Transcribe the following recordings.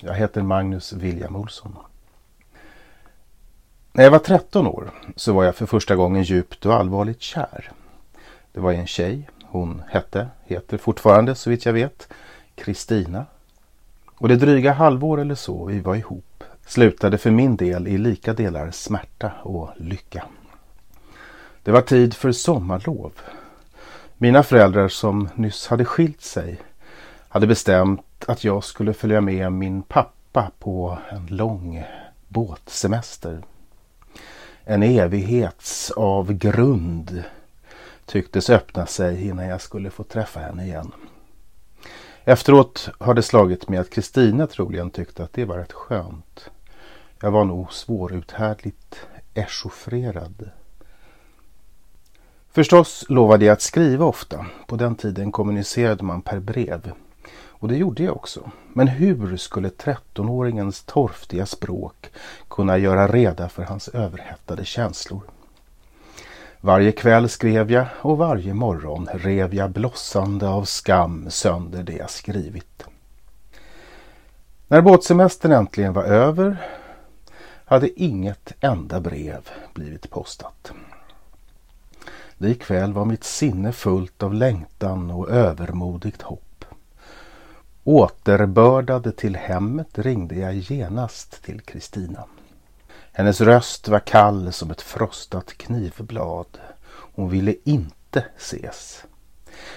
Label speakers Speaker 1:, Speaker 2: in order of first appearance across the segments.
Speaker 1: Jag heter Magnus William Olsson. När jag var 13 år så var jag för första gången djupt och allvarligt kär. Det var en tjej. Hon hette, heter fortfarande så vitt jag vet, Kristina. Och det dryga halvår eller så vi var ihop slutade för min del i lika delar smärta och lycka. Det var tid för sommarlov. Mina föräldrar som nyss hade skilt sig hade bestämt att jag skulle följa med min pappa på en lång båtsemester. En evighets av grund tycktes öppna sig innan jag skulle få träffa henne igen. Efteråt har det slagit mig att Kristina troligen tyckte att det var rätt skönt. Jag var nog svåruthärdligt echauffrerad. Förstås lovade jag att skriva ofta. På den tiden kommunicerade man per brev. Och det gjorde jag också. Men hur skulle 13-åringens torftiga språk kunna göra reda för hans överhettade känslor? Varje kväll skrev jag och varje morgon rev jag blossande av skam sönder det jag skrivit. När båtsemestern äntligen var över hade inget enda brev blivit postat. Likväl var mitt sinne fullt av längtan och övermodigt hopp. Återbördad till hemmet ringde jag genast till Kristina. Hennes röst var kall som ett frostat knivblad. Hon ville inte ses.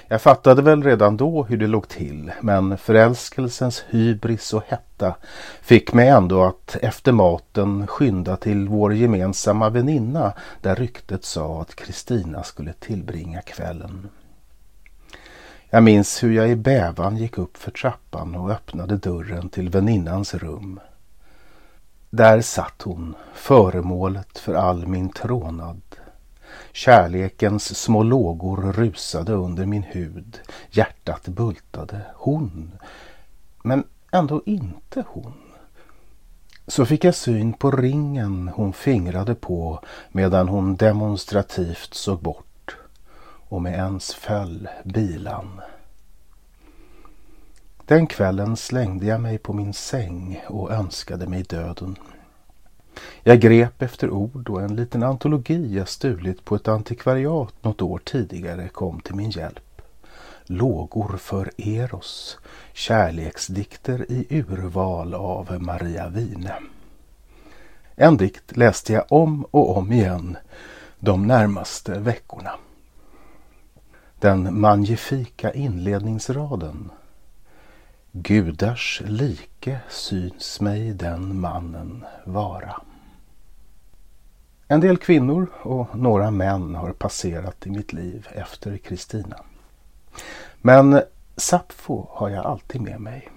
Speaker 1: Jag fattade väl redan då hur det låg till men förälskelsens hybris och hetta fick mig ändå att efter maten skynda till vår gemensamma väninna där ryktet sa att Kristina skulle tillbringa kvällen. Jag minns hur jag i bävan gick upp för trappan och öppnade dörren till väninnans rum. Där satt hon, föremålet för all min trånad. Kärlekens små lågor rusade under min hud. Hjärtat bultade. Hon. Men ändå inte hon. Så fick jag syn på ringen hon fingrade på medan hon demonstrativt såg bort och med ens föll bilan. Den kvällen slängde jag mig på min säng och önskade mig döden. Jag grep efter ord och en liten antologi jag stulit på ett antikvariat något år tidigare kom till min hjälp. Lågor för Eros, kärleksdikter i urval av Maria Wine. En dikt läste jag om och om igen de närmaste veckorna. Den magnifika inledningsraden. Gudars like syns mig den mannen vara. En del kvinnor och några män har passerat i mitt liv efter Kristina. Men Sappho har jag alltid med mig.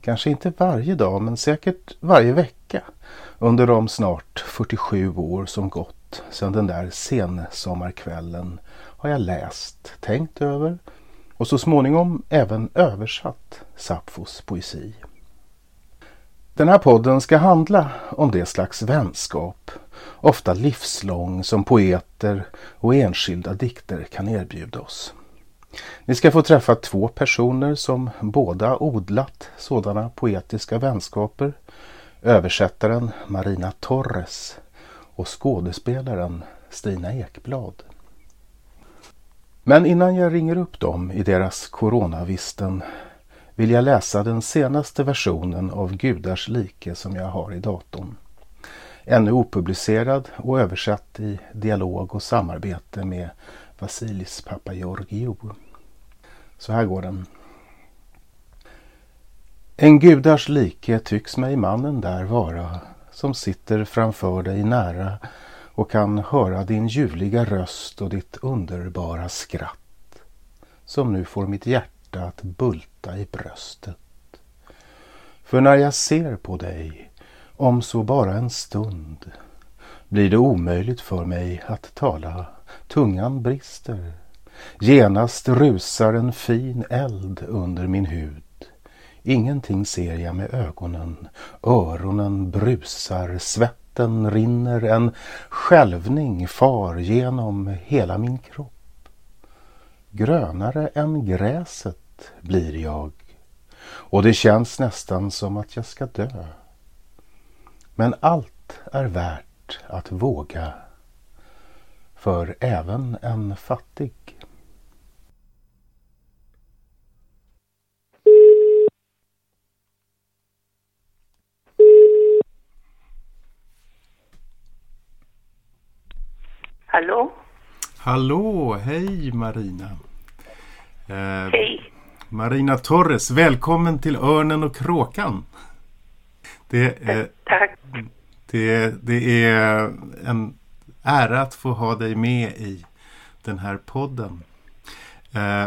Speaker 1: Kanske inte varje dag men säkert varje vecka under de snart 47 år som gått sedan den där sensommarkvällen har jag läst, tänkt över och så småningom även översatt Sapfos poesi. Den här podden ska handla om det slags vänskap, ofta livslång, som poeter och enskilda dikter kan erbjuda oss. Ni ska få träffa två personer som båda odlat sådana poetiska vänskaper. Översättaren Marina Torres och skådespelaren Stina Ekblad. Men innan jag ringer upp dem i deras coronavisten vill jag läsa den senaste versionen av Gudars like som jag har i datorn. Ännu opublicerad och översatt i dialog och samarbete med Vasilis Papageorgiou. Så här går den. En gudars like tycks mig mannen där vara som sitter framför dig nära och kan höra din ljuvliga röst och ditt underbara skratt som nu får mitt hjärta att bulta i bröstet. För när jag ser på dig om så bara en stund blir det omöjligt för mig att tala. Tungan brister. Genast rusar en fin eld under min hud. Ingenting ser jag med ögonen. Öronen brusar, Vatten rinner, en skälvning far genom hela min kropp. Grönare än gräset blir jag och det känns nästan som att jag ska dö. Men allt är värt att våga för även en fattig
Speaker 2: Hallå?
Speaker 1: Hallå, hej Marina.
Speaker 2: Eh, hej.
Speaker 1: Marina Torres, välkommen till Örnen och Kråkan.
Speaker 2: Det, eh, Tack.
Speaker 1: Det, det är en ära att få ha dig med i den här podden. Eh,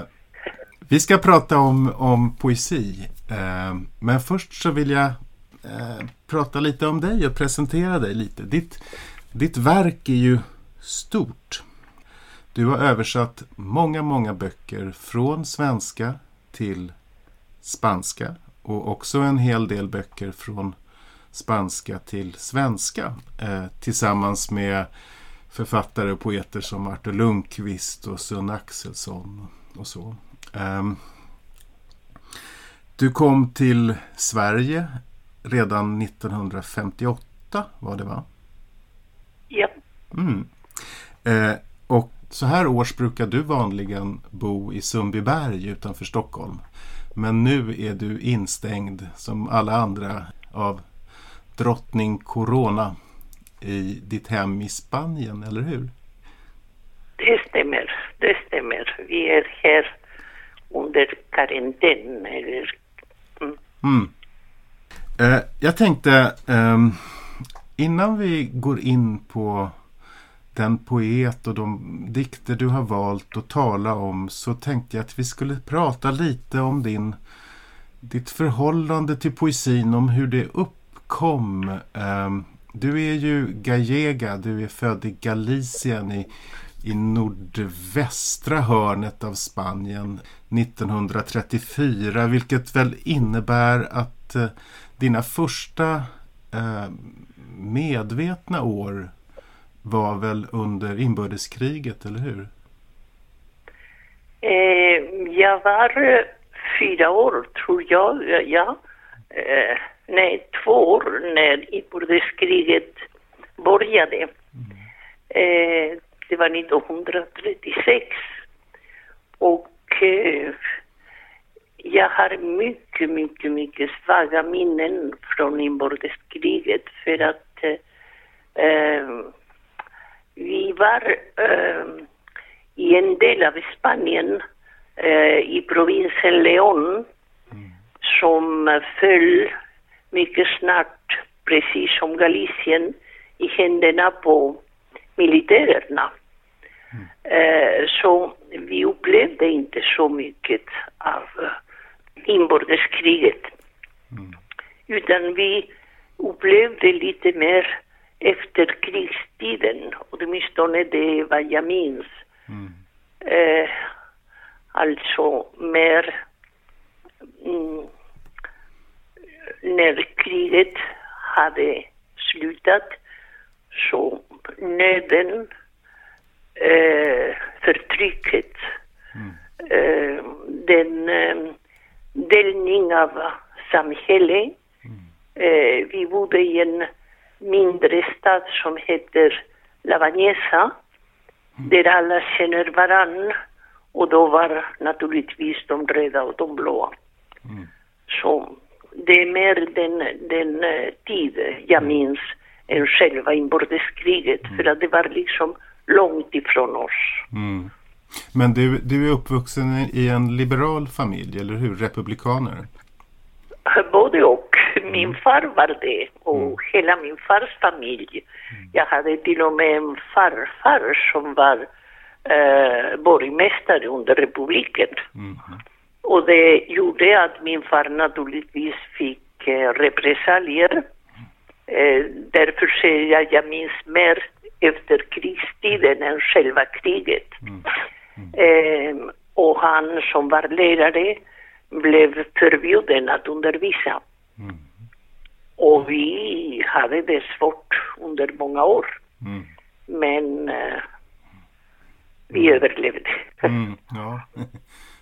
Speaker 1: vi ska prata om, om poesi. Eh, men först så vill jag eh, prata lite om dig och presentera dig lite. Ditt, ditt verk är ju stort. Du har översatt många, många böcker från svenska till spanska och också en hel del böcker från spanska till svenska eh, tillsammans med författare och poeter som Artur Lundqvist och Sun Axelsson och så. Um, du kom till Sverige redan 1958 var det va?
Speaker 2: Ja.
Speaker 1: Mm. Eh, och så här års brukar du vanligen bo i Sundbyberg utanför Stockholm. Men nu är du instängd som alla andra av drottning Corona i ditt hem i Spanien, eller hur?
Speaker 2: Det stämmer, det stämmer. Vi är här under karantän. Eller...
Speaker 1: Mm. Mm. Eh, jag tänkte, eh, innan vi går in på den poet och de dikter du har valt att tala om så tänkte jag att vi skulle prata lite om din, ditt förhållande till poesin, om hur det uppkom. Ehm, du är ju gallega, du är född i Galicien i, i nordvästra hörnet av Spanien 1934 vilket väl innebär att eh, dina första eh, medvetna år var väl under inbördeskriget, eller hur?
Speaker 2: Eh, jag var eh, fyra år, tror jag. Ja. Eh, nej, två år när inbördeskriget började. Mm. Eh, det var 1936. Och eh, jag har mycket, mycket, mycket svaga minnen från inbördeskriget för att eh, vi var eh, i en del av Spanien, eh, i provinsen León, mm. som föll mycket snart, precis som Galicien, i händerna på militärerna. Mm. Eh, så vi upplevde inte så mycket av inbördeskriget. Mm. Utan vi upplevde lite mer efter krigstiden, åtminstone det vad jag minns. Mm. Eh, alltså mer mm, när kriget hade slutat så nöden, eh, förtrycket, mm. eh, den eh, delning av samhället. Mm. Eh, vi bodde i en mindre stad som heter Lavagesa mm. där alla känner varann och då var naturligtvis de röda och de blåa. Mm. Så det är mer den, den uh, tid jag mm. minns än själva inbördeskriget mm. för att det var liksom långt ifrån oss.
Speaker 1: Mm. Men du, du är uppvuxen i en liberal familj, eller hur? Republikaner?
Speaker 2: Både och min far var det och mm. hela min fars familj. Mm. Jag hade till och med en farfar som var eh, borgmästare under republiken. Mm. Och det gjorde att min far naturligtvis fick eh, repressalier Eh, därför säger jag, jag minns mer efter krigstiden än själva kriget. Eh, och han som var lärare blev förbjuden att undervisa. Och vi hade det svårt under många år.
Speaker 1: Mm.
Speaker 2: Men eh, vi överlevde.
Speaker 1: Mm. Ja.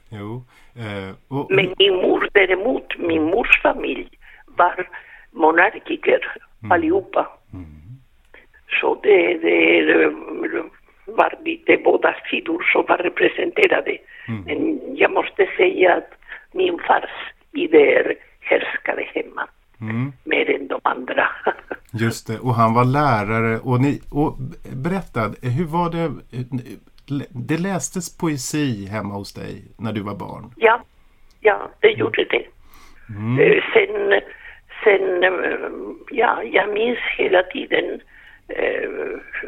Speaker 1: jo. Eh, och,
Speaker 2: Men min mor däremot, min mors familj var monarkiker allihopa. Så det, det var lite båda sidor som var representerade. Men jag måste säga att min fars idéer härskade hemma
Speaker 1: mm.
Speaker 2: mer än de andra.
Speaker 1: Just det, och han var lärare. Och, ni, och berätta, hur var det? Det lästes poesi hemma hos dig när du var barn.
Speaker 2: ja, ja, det gjorde det. Eh, Sen, sen, eh, ja, jag minns hela tiden. eh,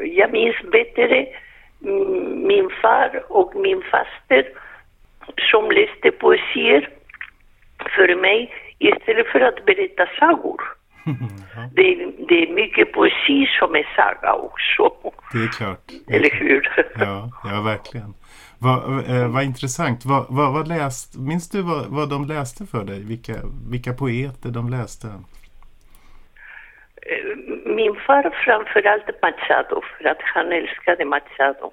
Speaker 2: Jag minns bättre mm, min far och min faster som läste poesier för mig istället för att berätta sagor. Det, är- det är mycket poesi som är saga också.
Speaker 1: Det är klart.
Speaker 2: Eller hur?
Speaker 1: Ja, ja verkligen. Vad, eh, vad intressant. Vad, vad, vad läst, minns du vad, vad de läste för dig? Vilka, vilka poeter de läste?
Speaker 2: Eh, Min far framförallt Machado, för att han älskade Machado.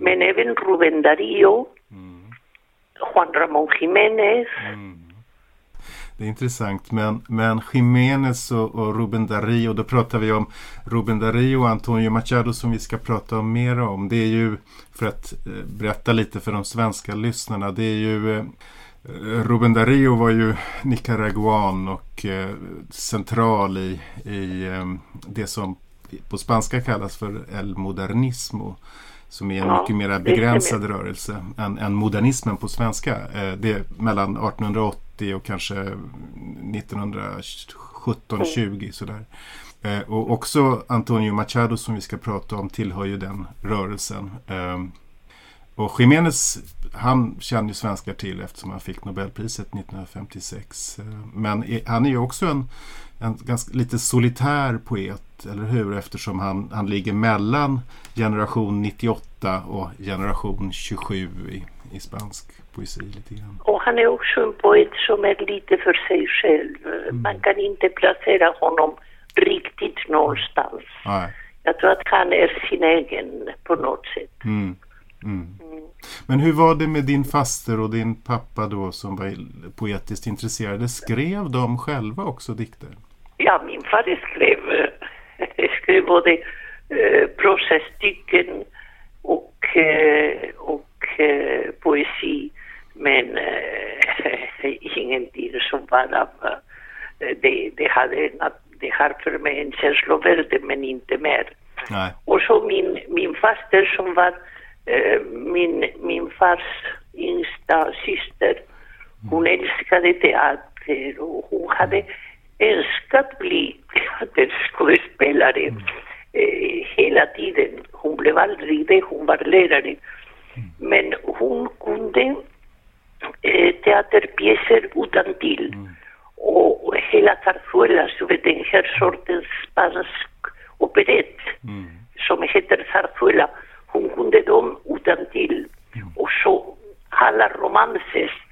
Speaker 2: Men även Rubén Darío, Juan Ramón Jiménez.
Speaker 1: Det är intressant. Men, men Jiménez och, och Ruben Dario, då pratar vi om Ruben Dario och Antonio Machado som vi ska prata om mer om. Det är ju, för att eh, berätta lite för de svenska lyssnarna, det är ju eh, Ruben Dario var ju nicaraguan och eh, central i, i eh, det som på spanska kallas för el modernismo. Som är en
Speaker 2: Ja,
Speaker 1: mycket mer begränsad
Speaker 2: stämmer.
Speaker 1: rörelse än, än modernismen på svenska. Eh, det är mellan 1880 och kanske 1917-20 sådär. Eh, och också Antonio Machado som vi ska prata om tillhör ju den rörelsen. Eh, och Jiménez, han känner ju svenskar till eftersom han fick Nobelpriset 1956. Eh, Men han är ju också en, en ganska lite solitär poet, eller hur? Eftersom han, han ligger mellan generation 98 och generation 27 i, i spansk poesi lite grann.
Speaker 2: Och han är också en poet som är lite för sig själv. Man kan inte placera honom riktigt någonstans.
Speaker 1: Nej.
Speaker 2: Jag tror att han är sin egen på något sätt.
Speaker 1: Mm. Mm. Men hur var det med din faster och din pappa då som var poetiskt intresserade? Skrev de själva också dikter?
Speaker 2: Ja, min far skrev, eh, skrev både eh, prosastycken och, eh, och eh, poesi. Men eh, ingenting som var av... Det, det, hade, det har för mig en känslovärde, men inte mer.
Speaker 1: Nej.
Speaker 2: Och så min, min faster som var min, min fars yngsta syster. Hon älskade teater och hon hade önskat bli teaterskådespelare eh, hela tiden. Hon blev aldrig det, hon var lärare. Men hon kunde eh, teaterpjäser utan till. Och hela Zarzuela, så vet den här sortens spansk operett som heter Zarzuela, hon kunde dem utan till. Och så alla romanser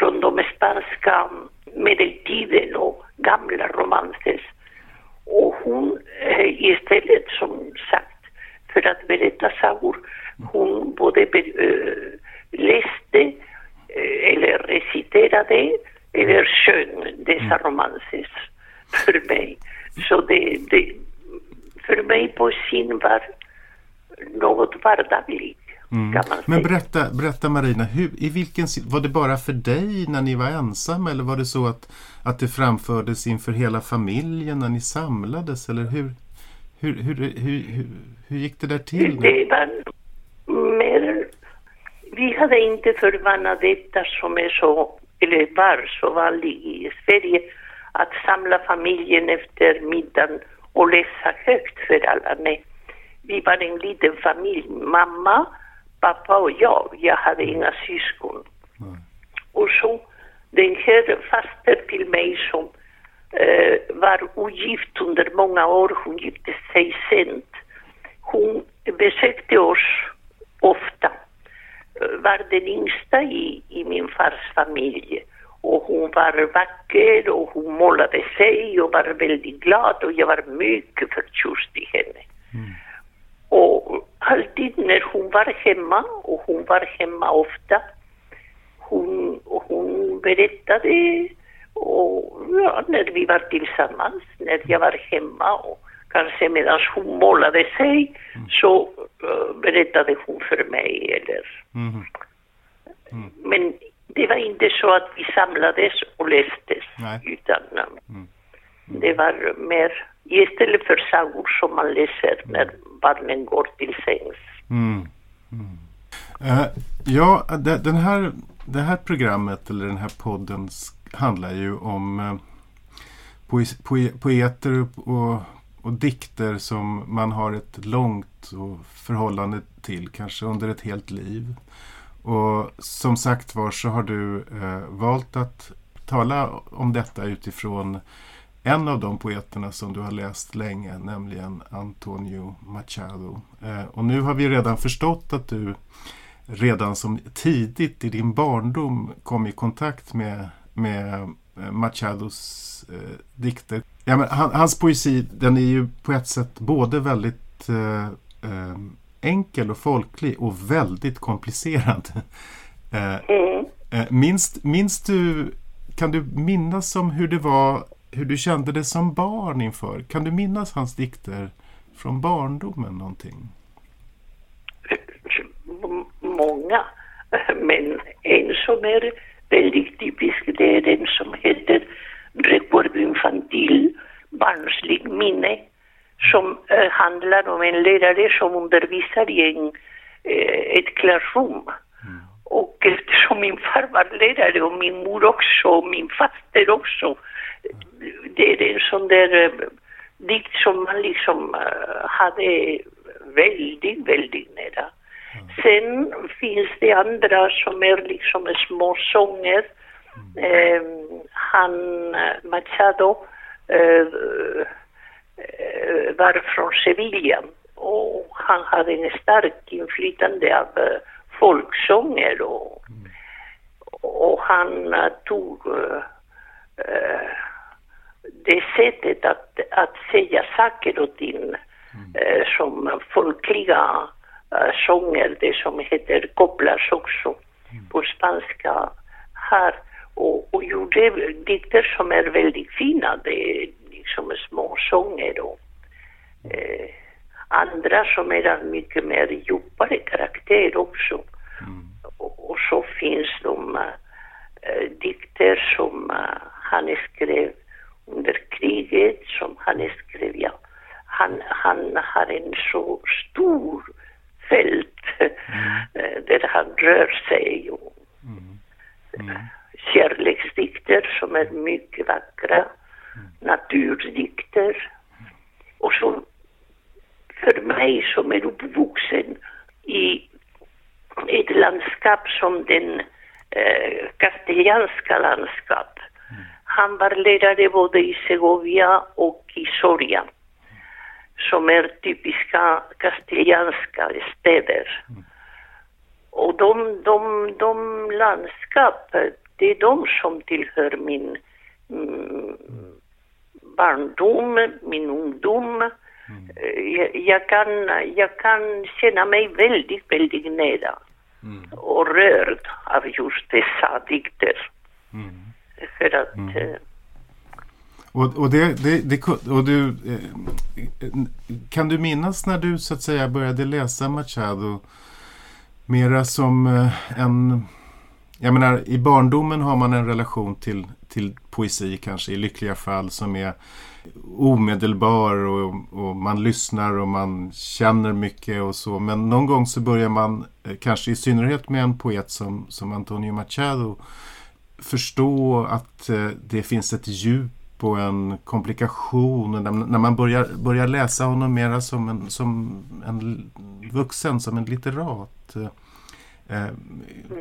Speaker 2: från de spanska medeltiden gamla romanser. Och hon eh, istället som sagt för att berätta sagor, hon både be, eh, läste eh, eller reciterade eller sjöng dessa romanser för mig. Så det, det, för mig poesin var något vardagligt säga.
Speaker 1: Men berätta, berätta Marina, hur, i vilken, var det bara för dig när ni var ensamma eller var det så att, att det framfördes inför hela familjen när ni samlades eller hur, hur, hur, hur, hur, hur gick det där till?
Speaker 2: Det var mer... Vi hade inte för vana detta som är så, eller var så vanligt i Sverige, att samla familjen efter middagen och läsa högt för alla. Nej. Vi var en liten familj, mamma, pappa och jag. Jag hade inga syskon. Och så den här faster till mig som eh, var ogift under många år. Hon gifte sig sent. Hon besökte oss ofta. Var den yngsta i, i min fars familj. Och hon var vacker och hon målade sig och var väldigt glad och jag var mycket förtjust i henne. Mm. Och alltid när hon var hemma, och hon var hemma ofta, hon, hon berättade och ja, när vi var tillsammans, när jag var hemma och kanske medan hon målade sig mm. så uh, berättade hon för mig. Eller. Mm. Mm. Men det var inte så att vi samlades och lästes, Nej. utan um, det var mer istället för sagor som man läser när barnen går till sängs.
Speaker 1: Mm. Mm. Uh, ja, det, den här, det här programmet eller den här podden handlar ju om uh, poeter och, och dikter som man har ett långt förhållande till, kanske under ett helt liv. Och som sagt var så har du eh, valt att tala om detta utifrån en av de poeterna som du har läst länge, nämligen Antonio Machado. Eh, och nu har vi redan förstått att du redan som tidigt i din barndom kom i kontakt med, med eh, Machados eh, dikter. Ja, men han, hans poesi den är ju på ett sätt både väldigt eh, eh enkel och folklig och väldigt komplicerad. Eh, mm. minst, minst du, kan du minnas om hur det var hur du kände det som barn inför. Kan du minnas hans dikter från barndomen någonting?
Speaker 2: Många. Men en som är väldigt typisk det är den som heter Recuerdo infantil, barnslig minne som äh, handlar om en lärare som undervisar i en, äh, ett klassrum. Mm. Och eftersom min far var lärare och min mor också och min faster också det är en sån där uh, dikt som man liksom uh, hade väldigt, väldigt nära. Mm. Sen finns det andra som är liksom små sånger. Mm. Uh, han, Machado, var från Sevilla och han hade en stark inflytande av folksånger och, mm. och han tog det sättet att, att säga saker och ting mm. eh, som folkliga eh, sånger, det som heter kopplas också mm. på spanska här och, och gjorde dikter som är väldigt fina, det är liksom små sånger och eh, andra som är av mycket mer djupare karaktär också. Mm. Och, och, så finns de äh, dikter som äh, han skrev under kriget som han skrev. Ja. Han, han har en så stor fält mm. där han rör sig. Och, mm. Mm. Kärleksdikter som är mycket vackra, mm. naturdikter. Och så för mig som är uppvuxen i ett landskap som den eh, kastilianska landskap han var ledare både i Segovia och i Soria som är typiska kastilianska städer. Mm. Och de, de, de landskap, det är de som tillhör min mm, barndom, min ungdom. Mm. Jag, jag, kan, jag kan känna mig väldigt, väldigt nära mm. och rörd av just dessa dikter. Mm. För att... Mm. Eh,
Speaker 1: och, och, det, det, det, och du, eh, kan du minnas när du så att säga började läsa Machado mera som eh, en... Jag menar, i barndomen har man en relation till, till poesi kanske i lyckliga fall som är omedelbar och, och, man lyssnar och man känner mycket och så. Men någon gång så börjar man, kanske i synnerhet med en poet som, som Antonio Machado, förstå att eh, det finns ett djup och en komplikation när man börjar, börjar läsa honom mera som en, som en vuxen, som en litterat. Eh,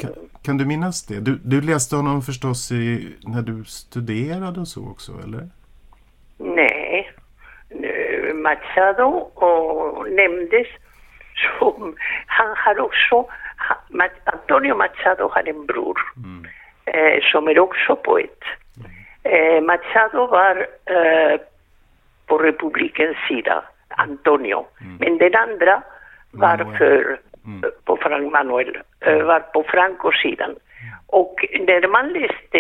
Speaker 1: kan, kan, du minnas det? Du, du läste honom förstås i, när du studerade och så också, eller?
Speaker 2: Nej. Eh, Machado och nämndes som, han har också, Antonio Machado har en bror mm. Eh, e, somerokso poet. Eh, Machado var eh, på republikens sida, Antonio. Mm. Men den andra var Manuel. för, mm. Eh, på Frank Manuel, eh, var på Francos sidan. Och när man läste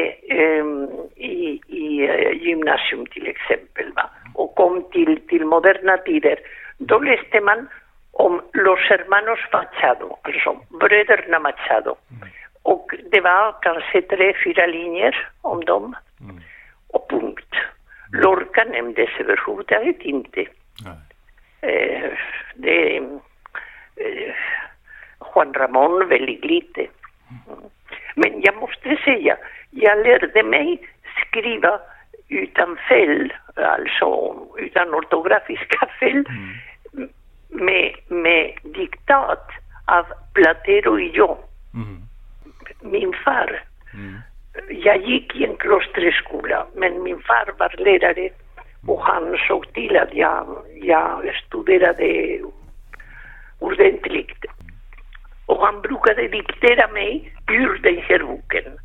Speaker 2: um, eh, i, i gymnasium till exempel va, och kom till, till moderna tider, då läste man om Los Hermanos Machado, alltså bröderna Machado. Mm. Och det var kanske tre, fyra linjer om dem. Mm. Och punkt. Lorca nämndes överhuvudtaget inte. Eh, det, eh, Juan Ramón väldigt lite. Mm. Men jag måste säga, jag lärde mig skriva utan fel, alltså utan ortografiska fel, mm. med, med diktat av Platero y yo. Mm. Min far. Mm. Jag gick i en klosterskola, men min far var lärare och han såg till att jag, jag studerade ordentligt. Och han brukade diktera mig ur den här boken.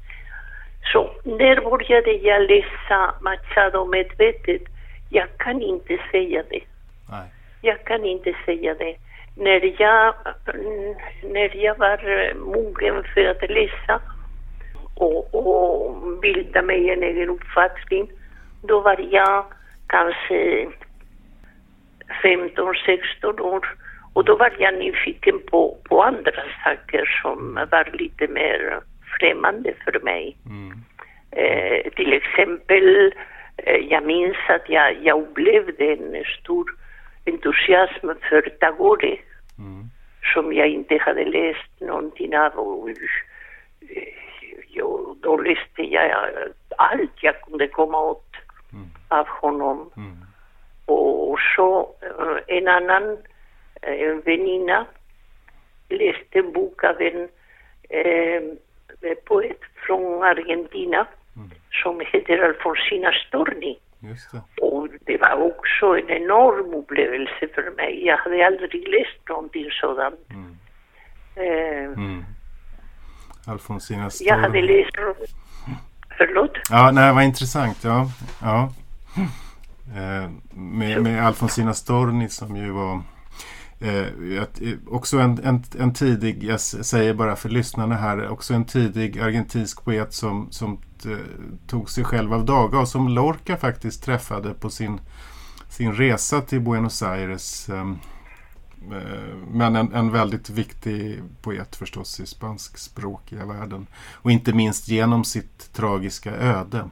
Speaker 2: Så när började jag läsa Machado medvetet? Jag kan inte säga det. Nej. Jag kan inte säga det. När jag, när jag var mogen för att läsa och, och bilda mig en egen uppfattning, då var jag kanske 15-16 år. Och då var jag nyfiken på, på andra saker som var lite mer främmande för mig. Mm. Eh, till exempel, eh, jag minns att jag, jag upplevde en stor entusiasm för Tagore mm. som jag inte hade läst någonting av. Och, eh, då läste jag allt jag kunde komma åt mm. av honom. Mm. Och så eh, en annan en väninna läste en bok av en eh, poet från Argentina mm. som heter Alfonsina Storni. Och var också en enorm upplevelse för mig. Jag hade aldrig läst någonting sådant. Mm. Eh, mm.
Speaker 1: Alfonsina Storni.
Speaker 2: Jag hade läst... Förlåt?
Speaker 1: Ja, nej, vad intressant. Ja, ja. Eh, med, med Alfonsina Storni som ju var Eh, eh, också en, en, en, tidig, jag säger bara för lyssnarna här, också en tidig argentinsk poet som, som tog sig själv av daga och som Lorca faktiskt träffade på sin, sin resa till Buenos Aires. Ehm, eh, men en, en, väldigt viktig poet förstås i spanskspråkiga världen. Och inte minst genom sitt tragiska öde.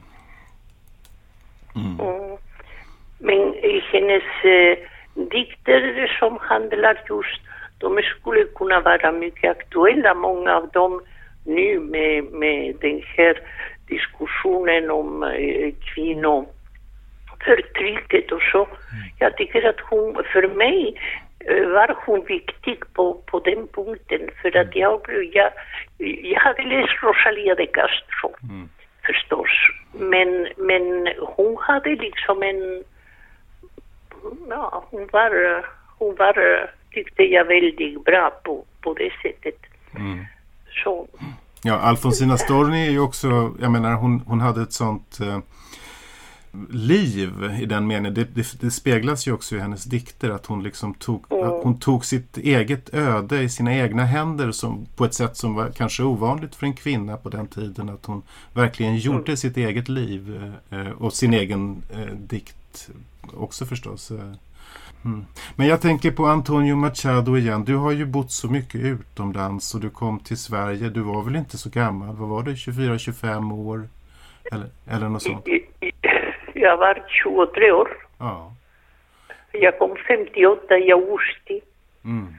Speaker 2: Mm. Mm. Men i hennes eh, dikter som handlar just, de skulle kunna vara mycket aktuella, många av dem nu med, med den här diskussionen om eh, kvinnoförtrycket och så. Mm. Jag tycker att hon, för mig eh, var hon viktig på, på den punkten för att jag, jag, jag hade läst Rosalia de Castro mm. förstås. Men, men hon hade liksom en ja, hon var, hon var, tyckte jag, väldigt bra på, på det sättet. Mm. Så.
Speaker 1: Ja, Alfonsina Storni är ju också, jag menar hon, hon hade ett sånt eh, liv i den meningen. Det, det, det, speglas ju också i hennes dikter att hon liksom tog, mm. hon tog sitt eget öde i sina egna händer som, på ett sätt som var kanske ovanligt för en kvinna på den tiden. Att hon verkligen gjorde mm. sitt eget liv eh, och sin egen eh, dikt också förstås. Mm. Men jag tänker på Antonio Machado igen. Du har ju bott så mycket utomlands och du kom till Sverige. Du var väl inte så gammal? Vad var det? 24-25 år? Eller, eller något sånt?
Speaker 2: Jag var 23 år. Ja. Jag kom 58 i augusti. Mm.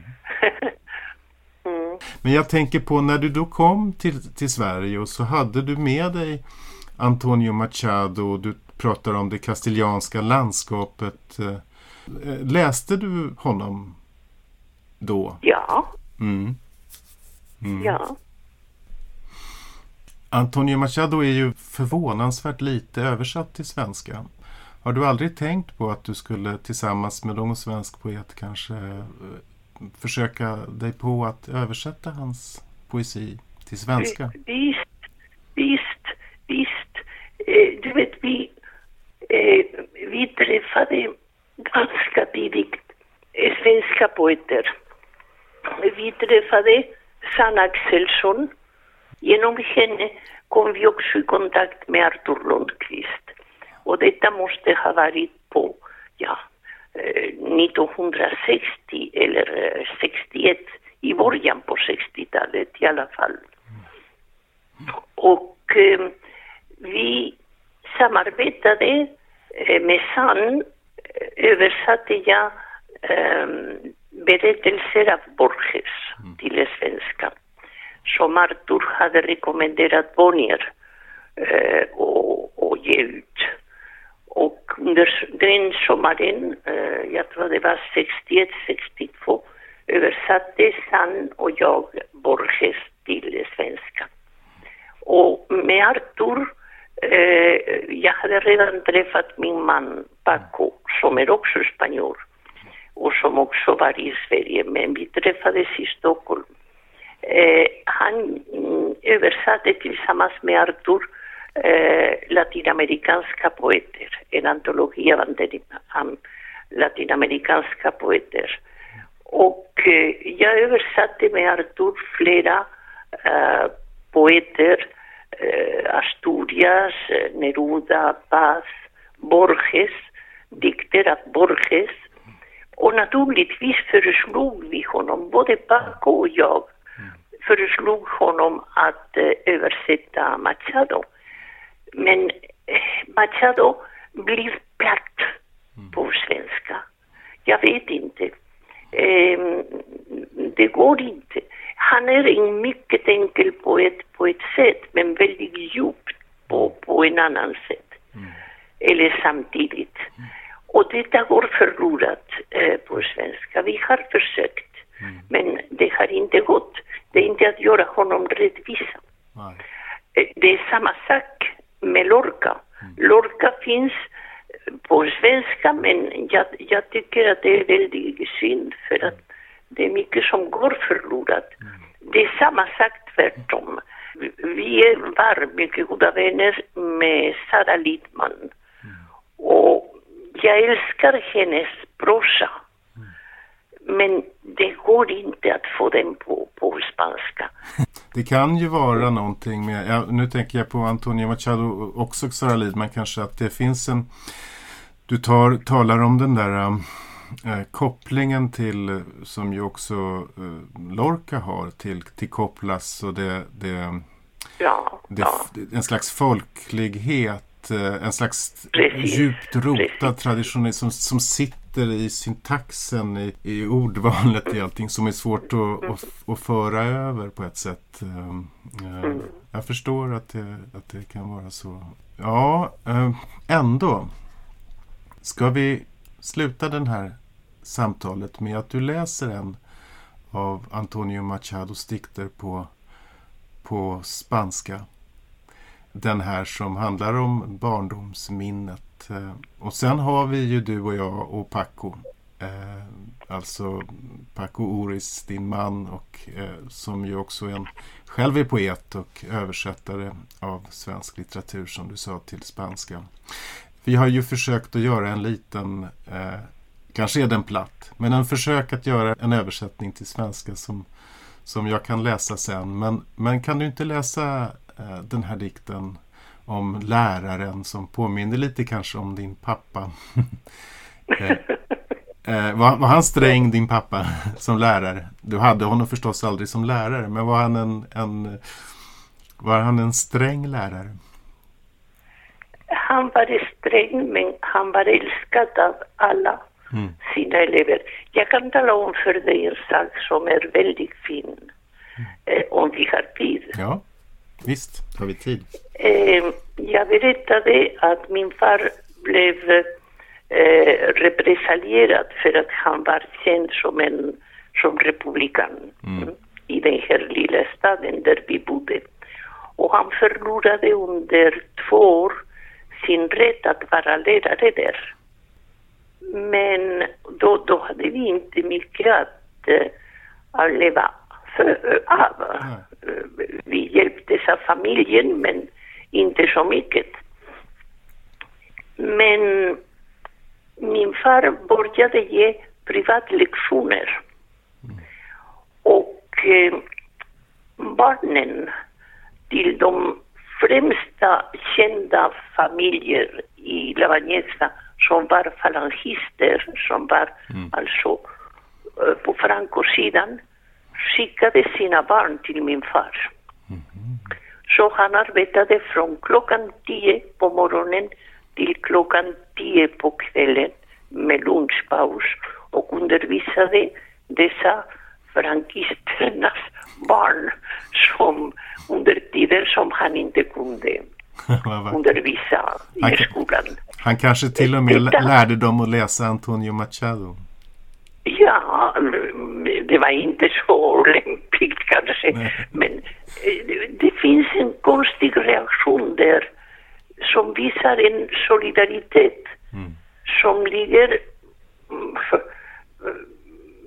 Speaker 1: mm. Men jag tänker på när du då kom till, till Sverige och så hade du med dig Antonio Machado. Du pratar om det kastilianska landskapet. Eh, läste du honom då?
Speaker 2: Ja. Mm. Mm. Ja.
Speaker 1: Antonio Machado är ju förvånansvärt lite översatt till svenska. Har du aldrig tänkt på att du skulle tillsammans med någon svensk poet kanske eh, försöka dig på att översätta hans poesi till svenska?
Speaker 2: Visst, visst, visst. Eh, du vet, vi, eh, vi träffade ganska tidigt svenska poeter. Vi träffade Sanna Axelsson. Genom henne kom vi också i kontakt med Artur Lundqvist. Och detta måste ha varit på ja, 1960 eller 61, i början på 60-talet i alla fall. Och eh, vi samarbetade eh, med Sann, översatte jag eh, berättelser av Borges mm. till svenska som Artur hade rekommenderat Bonnier eh, och, och ge ut. Och under den sommaren, eh, jag tror det var 61, 62, översatte Sann och jag Borges till svenska. Och med Artur, eh, jag hade redan träffat min man Paco, som är också spanjor och som också var i Sverige, men vi träffades i Stockholm. Eh, han mm, översatte tillsammans med Artur eh, latinamerikanska poeter, en antologi av latinamerikanska poeter. Och eh, jag översatte med Artur flera eh, poeter, eh, Eh, Asturias, eh, Neruda, Paz, Borges, dikter av Borges. Och naturligtvis föreslog vi honom, både Paco och jag, föreslog honom att eh, översätta Machado. Men eh, Machado blir platt på svenska. Jag vet inte. Eh, det går inte. Han är en mycket enkel poet på ett sätt, men väldigt djup på, på en annan sätt. Mm. Eller samtidigt. Mm. Och detta går förlorat eh, på svenska. Vi har försökt, mm. men det har inte gått. Det är inte att göra honom rättvisa. Nej. Eh, det är samma sak med Lorca. Mm. Lorca finns på svenska men jag, jag, tycker att det är väldigt synd för att det är mycket som går förlorat. Mm. Det är samma sak tvärtom. Vi var mycket goda vänner med Sara Lidman. Mm. Och jag älskar hennes prosa. Men det går inte att få den på, på spanska.
Speaker 1: Det kan ju vara någonting med, ja, nu tänker jag på Antonio Machado också Sara Lidman kanske, att det finns en, du tar, talar om den där um, äh, kopplingen till, som ju också äh, Lorca har till, till Coplas och det, det,
Speaker 2: ja,
Speaker 1: det
Speaker 2: ja.
Speaker 1: en slags folklighet en slags Precis. djupt rotad tradition som, som sitter i syntaxen, i, i ordvalet, i allting som är svårt att, att, att föra över på ett sätt. Ehm, eh, jag förstår att det, att det kan vara så. Ja, eh, ändå. Ska vi sluta den här samtalet med att du läser en av Antonio Machados dikter på, på spanska. Den här som handlar om barndomsminnet eh, och sen har vi ju du och jag och Paco. Eh, alltså Paco Oris, din man och eh, som ju också en, själv är poet och översättare av svensk litteratur som du sa till spanska. Vi har ju försökt att göra en liten, eh, kanske är den platt, men en försök att göra en översättning till svenska som, som jag kan läsa sen. Men, men kan du inte läsa eh, den här dikten om läraren som påminner lite kanske om din pappa. eh, eh, var, var, han sträng din pappa som lärare? Du hade honom förstås aldrig som lärare men var han en, en var han en sträng lärare?
Speaker 2: Han var sträng men han var älskad av alla mm. sina elever. Jag kan tala om för dig en sak som är väldigt fin. Mm. Eh, om vi har tid.
Speaker 1: Ja. Visst har vi tid.
Speaker 2: Eh, jag berättade att min far blev eh, repressalierad för att han var känd som en som republikan mm. i den här lilla staden där vi bodde. Och han förlorade under två år sin rätt att vara lärare där. Men då, då hade vi inte mycket att, uh, att leva för, av. Uh, vi hjälptes av familjen, men inte så mycket. Men min far började ge privatlektioner. Och eh, barnen till de främsta kända familjer i Lavagnesca som var falangister, som var mm. alltså eh, på Franco-sidan, skickade sina barn till min far. Mm. Så han arbetade från klockan tio på morgonen till klockan tio på kvällen med lunchpaus och undervisade dessa frankisternas barn som under tider som han inte kunde undervisa i skolan.
Speaker 1: Han kanske till och med lärde dem att läsa Antonio Machado.
Speaker 2: Ja, det var inte så lämpligt kanske. Nej. Men eh, det finns en konstig reaktion där som visar en solidaritet mm. som ligger mm,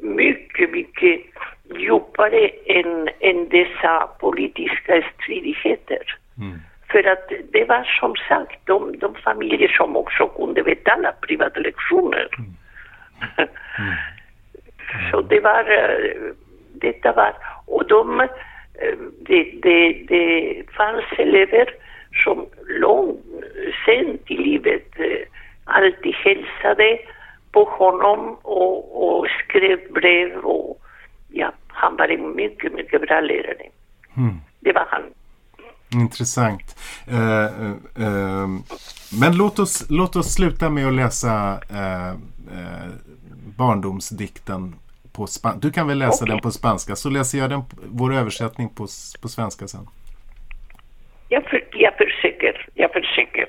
Speaker 2: mycket, mycket djupare än, än dessa politiska stridigheter. Mm. För att det var som sagt de, de familjer som också kunde betala privatlektioner. Mm. Mm. Så det var, detta var, och de, det, det, det fanns elever som långt sent i livet eh, alltid hälsade på honom och, och skrev brev och ja, han var en mycket, mycket bra lärare. Mm. Det var han.
Speaker 1: Intressant. Uh, uh, men låt oss, låt oss sluta med att läsa uh, barndomsdikten på spanska. Du kan väl läsa okay. den på spanska så läser jag den, vår översättning på, på svenska sen.
Speaker 2: Jag, för, jag försöker, jag försöker.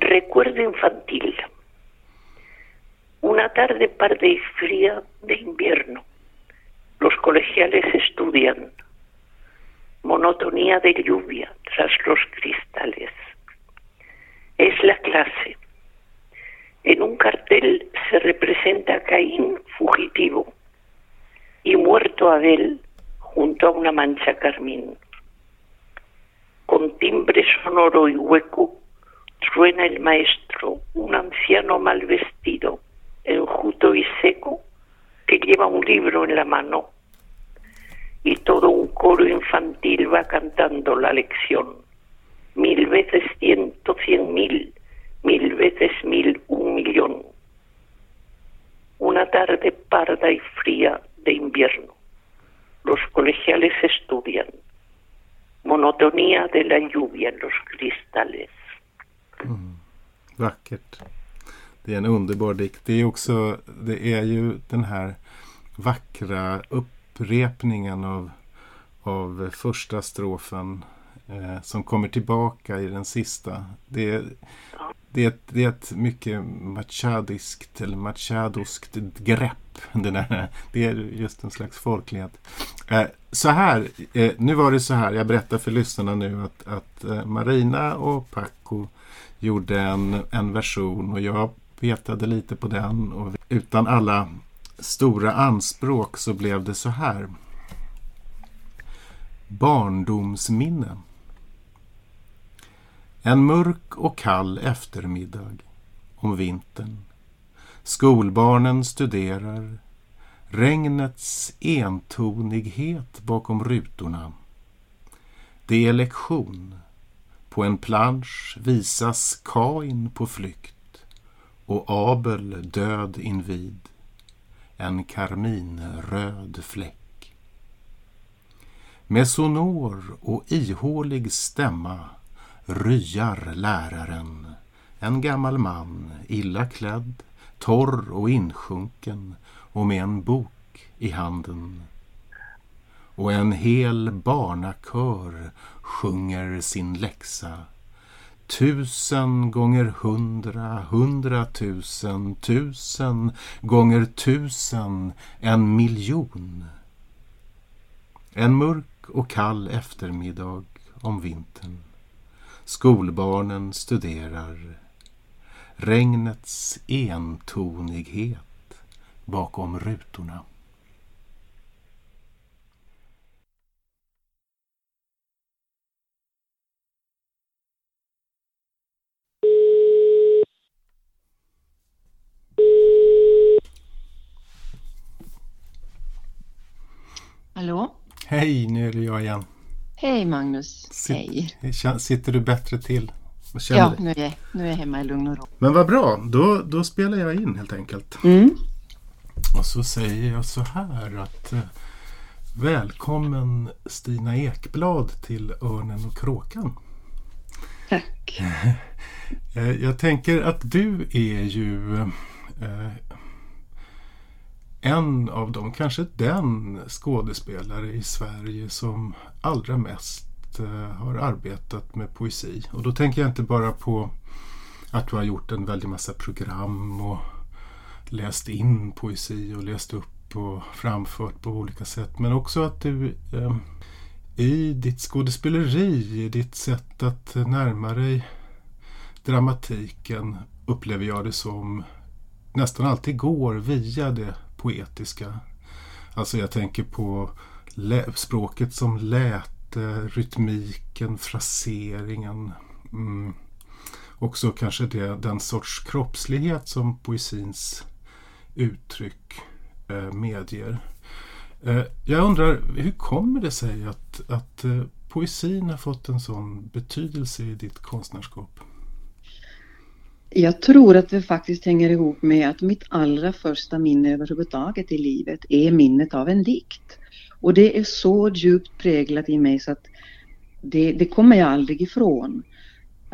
Speaker 2: Recuerdo infantil. Una tarde parda y fría de invierno. Los colegiales estudian. Monotonía de lluvia tras los cristales. Es la clase. En un cartel se representa a Caín fugitivo y muerto Abel junto a una mancha carmín con timbre sonoro y hueco, truena el maestro, un anciano mal vestido, enjuto y seco, que lleva un libro en la mano. Y todo un coro infantil va cantando la lección. Mil veces ciento, cien mil, mil veces mil, un millón. Una tarde parda y fría de invierno. Los colegiales estudian monotonía de la lluvia en los cristales.
Speaker 1: Mm. Vackert. Det är en underbar dikt. Det är det är ju den här vackra upprepningen av, av första strofen eh, som kommer tillbaka i den sista. Det är, det är, ett, det är ett mycket machadiskt eller machadoskt grepp. Det, där. det är just en slags folklighet. Eh, så här, eh, nu var det så här, jag berättar för lyssnarna nu att, att eh, Marina och Paco gjorde en, en version och jag petade lite på den och utan alla stora anspråk så blev det så här. Barndomsminne. En mörk och kall eftermiddag om vintern. Skolbarnen studerar. Regnets entonighet bakom rutorna. Det är lektion. På en plansch visas Kain på flykt och Abel död invid. En karminröd fläck. Med sonor och ihålig stämma ryar läraren, en gammal man, illa klädd, torr och insjunken och med en bok i handen. Och en hel barnakör sjunger sin läxa. Tusen gånger hundra, hundratusen, tusen gånger tusen, en miljon. En mörk och kall eftermiddag om vintern Skolbarnen studerar regnets entonighet bakom rutorna.
Speaker 3: Hallå?
Speaker 1: Hej, nu är det jag igen.
Speaker 3: Hej Magnus.
Speaker 1: Sitt,
Speaker 3: Hej.
Speaker 1: Sitter du bättre till?
Speaker 3: Ja, nu är, jag, nu är jag hemma i lugn och ro.
Speaker 1: Men vad bra, då, då spelar jag in helt enkelt.
Speaker 3: Mm.
Speaker 1: Och så säger jag så här att eh, Välkommen Stina Ekblad till Örnen och Kråkan.
Speaker 3: Tack.
Speaker 1: Eh, jag tänker att du är ju eh, en av dem, kanske den skådespelare i Sverige som allra mest eh, har arbetat med poesi. Och då tänker jag inte bara på att du har gjort en väldig massa program och läst in poesi och läst upp och framfört på olika sätt. Men också att du eh, i ditt skådespeleri, i ditt sätt att närma dig dramatiken upplever jag det som nästan alltid går via det poetiska. Alltså jag tänker på språket som läte, rytmiken, fraseringen. Mm. Också kanske det, den sorts kroppslighet som poesins uttryck eh, medger. Eh, jag undrar, hur kommer det sig att, att eh, poesin har fått en sån betydelse i ditt konstnärskap?
Speaker 3: Jag tror att det faktiskt hänger ihop med att mitt allra första minne överhuvudtaget i livet är minnet av en dikt. Och det är så djupt präglat i mig så att det, det kommer jag aldrig ifrån.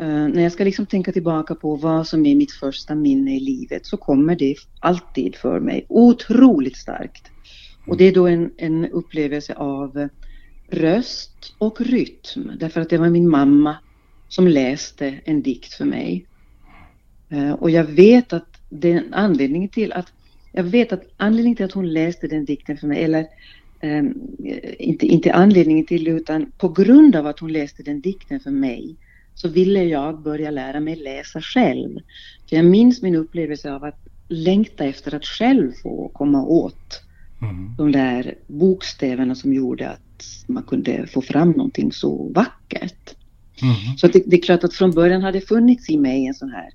Speaker 3: Uh, när jag ska liksom tänka tillbaka på vad som är mitt första minne i livet så kommer det alltid för mig otroligt starkt. Och det är då en, en upplevelse av röst och rytm därför att det var min mamma som läste en dikt för mig. Uh, och jag vet att den anledningen till att jag vet att anledningen till att hon läste den dikten för mig eller um, inte, inte anledningen till utan på grund av att hon läste den dikten för mig så ville jag börja lära mig läsa själv. För jag minns min upplevelse av att längta efter att själv få komma åt mm. de där bokstäverna som gjorde att man kunde få fram någonting så vackert. Mm. Så det, det, är klart att från början hade funnits i mig en sån här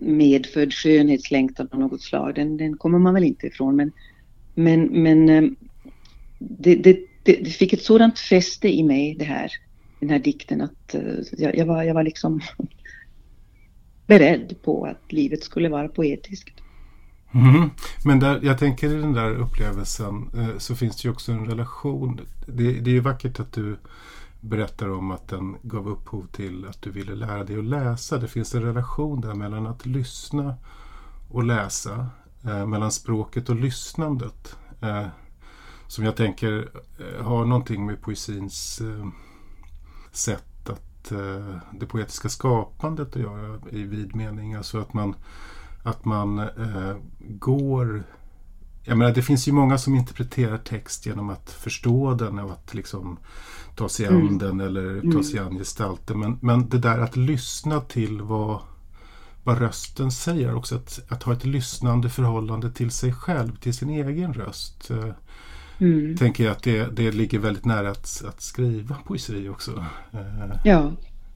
Speaker 3: medfödd skönhetslängtan av något slag. Den, den kommer man väl inte ifrån men, men, men eh, det, det, det, det, fick ett sådant fäste i mig det här den här dikten att eh, jag, jag, var, jag var liksom beredd på att livet skulle vara poetiskt.
Speaker 1: Mm. Men där, jag tänker i den där upplevelsen eh, så finns det ju också en relation. Det, det är ju vackert att du berättar om att den gav upphov till att du ville lära dig att läsa. Det finns en relation där mellan att lyssna och läsa. Eh, mellan språket och lyssnandet. Eh, som jag tänker eh, har någonting med poesins eh, sätt att eh, det poetiska skapandet att göra i vid mening. Alltså att man, att man eh, går jag menar, det finns ju många som interpreterar text genom att förstå den och att liksom ta sig an mm. den eller ta mm. sig an gestalten. Men, men det där att lyssna till vad, vad rösten säger, också att, att ha ett lyssnande förhållande till sig själv, till sin egen röst. Eh, mm. tänker jag att det, det ligger väldigt nära att, att skriva poesi också.
Speaker 3: Eh, ja.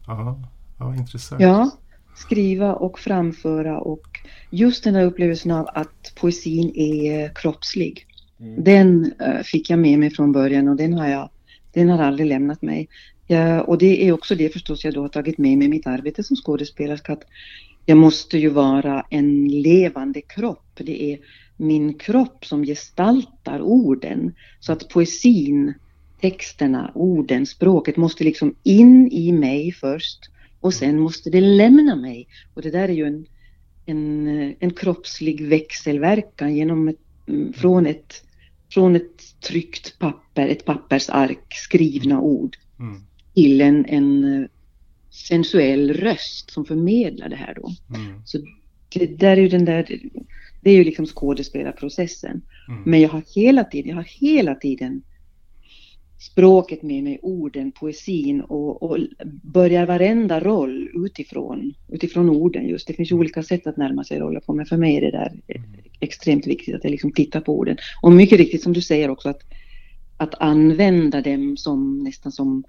Speaker 1: ja. Ja, intressant.
Speaker 3: Ja, skriva och framföra och just den här upplevelsen av att poesin är kroppslig. Mm. Den uh, fick jag med mig från början och den har jag, den har aldrig lämnat mig. Ja, och det är också det förstås jag då har tagit med mig i mitt arbete som skådespelerska. Att jag måste ju vara en levande kropp. Det är min kropp som gestaltar orden. Så att poesin, texterna, orden, språket måste liksom in i mig först och sen måste det lämna mig. Och det där är ju en, en, en kroppslig växelverkan genom ett, mm, från, ett, från ett tryckt papper, ett pappersark, skrivna ord mm. till en, en sensuell röst som förmedlar det här då. Mm. Så det där är ju den där det är ju liksom skådespelarprocessen. Mm. Men jag har hela tiden, jag har hela tiden språket med mig, orden, poesin och, och börjar varenda roll utifrån, utifrån orden just. Det finns ju olika sätt att närma sig roller på men för mig är det där extremt viktigt att jag liksom tittar på orden. Och mycket riktigt som du säger också att, att använda dem som nästan som,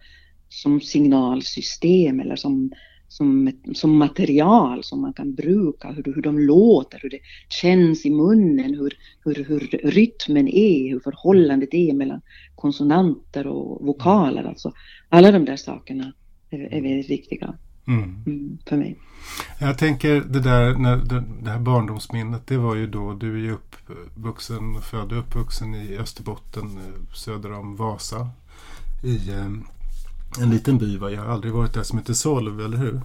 Speaker 3: som signalsystem eller som som, som material som man kan bruka, hur, hur de låter, hur det känns i munnen, hur, hur, hur rytmen är, hur förhållandet är mellan konsonanter och vokaler. Alltså, alla de där sakerna är, är väldigt viktiga mm. Mm, för mig.
Speaker 1: Jag tänker det där, när det, det här barndomsminnet, det var ju då du är ju uppvuxen, född och uppvuxen i Österbotten eh, söder om Vasa. I eh, en liten by, va? jag har aldrig varit där, som heter Solv, eller hur?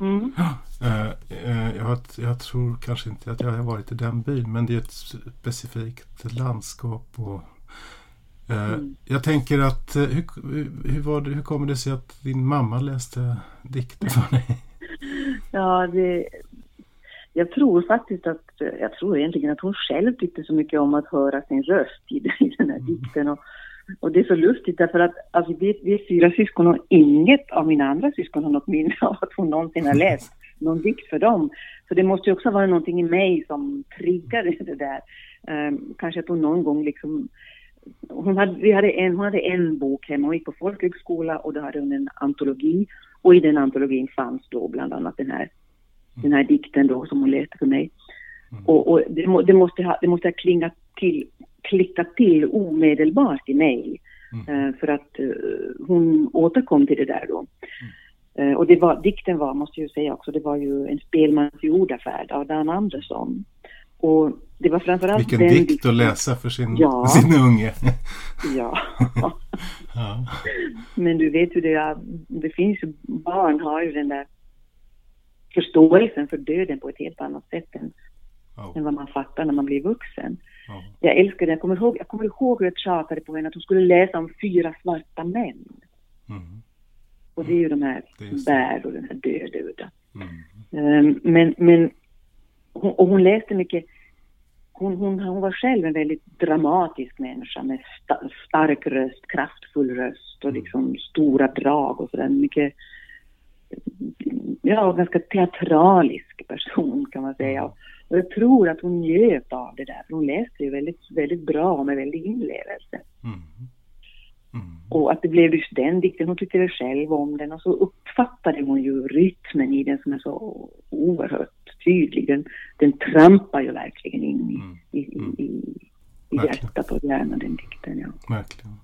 Speaker 1: Mm. Uh, uh, jag, jag, tror kanske inte att jag har varit i den byn, men det är ett specifikt landskap. Och, uh, mm. Jag tänker att, hur, hur, det, hur kommer det sig att din mamma läste dikter för dig?
Speaker 3: Ja, det, jag tror faktiskt att, jag tror egentligen att hon själv tyckte så mycket om att höra sin röst i, i den här mm. dikten. Och, och det är så lustigt därför att alltså, vi, vi är fyra syskon och inget av mina andra syskon har något minne av att hon någonsin har läst någon dikt för dem. Så det måste ju också vara någonting i mig som triggade det där. Um, kanske att hon någon gång liksom hon hade, vi hade en, hon hade en bok hemma, hon gick på folkhögskola och då hade hon en antologi och i den antologin fanns då bland annat den här, den här dikten då som hon läste för mig. Mm. Och, och det, må, det, måste ha, det måste ha klingat till klickat till omedelbart i mig. Mm. Eh, för att uh, hon återkom till det där då. Mm. Uh, och det var, dikten var, måste jag säga också, det var ju en spelmans jordafärd av Dan Andersson. Och det var framförallt
Speaker 1: Vilken den dikt dikten. att läsa för sin, ja. sin unge.
Speaker 3: ja. ja. Men du vet ju det, det finns ju, barn har ju den där förståelsen för döden på ett helt annat sätt än, oh. än vad man fattar när man blir vuxen. Ja. Jag älskar det. Jag kommer, ihåg, jag kommer ihåg hur jag tjatade på henne att hon skulle läsa om fyra svarta män. Mm. Och det är ju de här bär och den här dödöda. Mm. Um, men, men hon, och hon läste mycket hon, hon, hon var själv en väldigt dramatisk människa med sta, stark röst, kraftfull röst och mm. liksom stora drag och sådär. Mycket, ja, ganska teatralisk person kan man säga. Och jag tror att hon njöt av det där, för hon läste ju väldigt, väldigt bra och med väldig inlevelse. Mm. Mm. Och att det blev just den dikten, hon tyckte väl själv om den och så uppfattade hon ju rytmen i den som är så oerhört tydlig. Den, den trampar ju verkligen in i, mm. i, i, mm. i, i hjärtat och hjärnan, den dikten. Ja.
Speaker 1: Verkligen.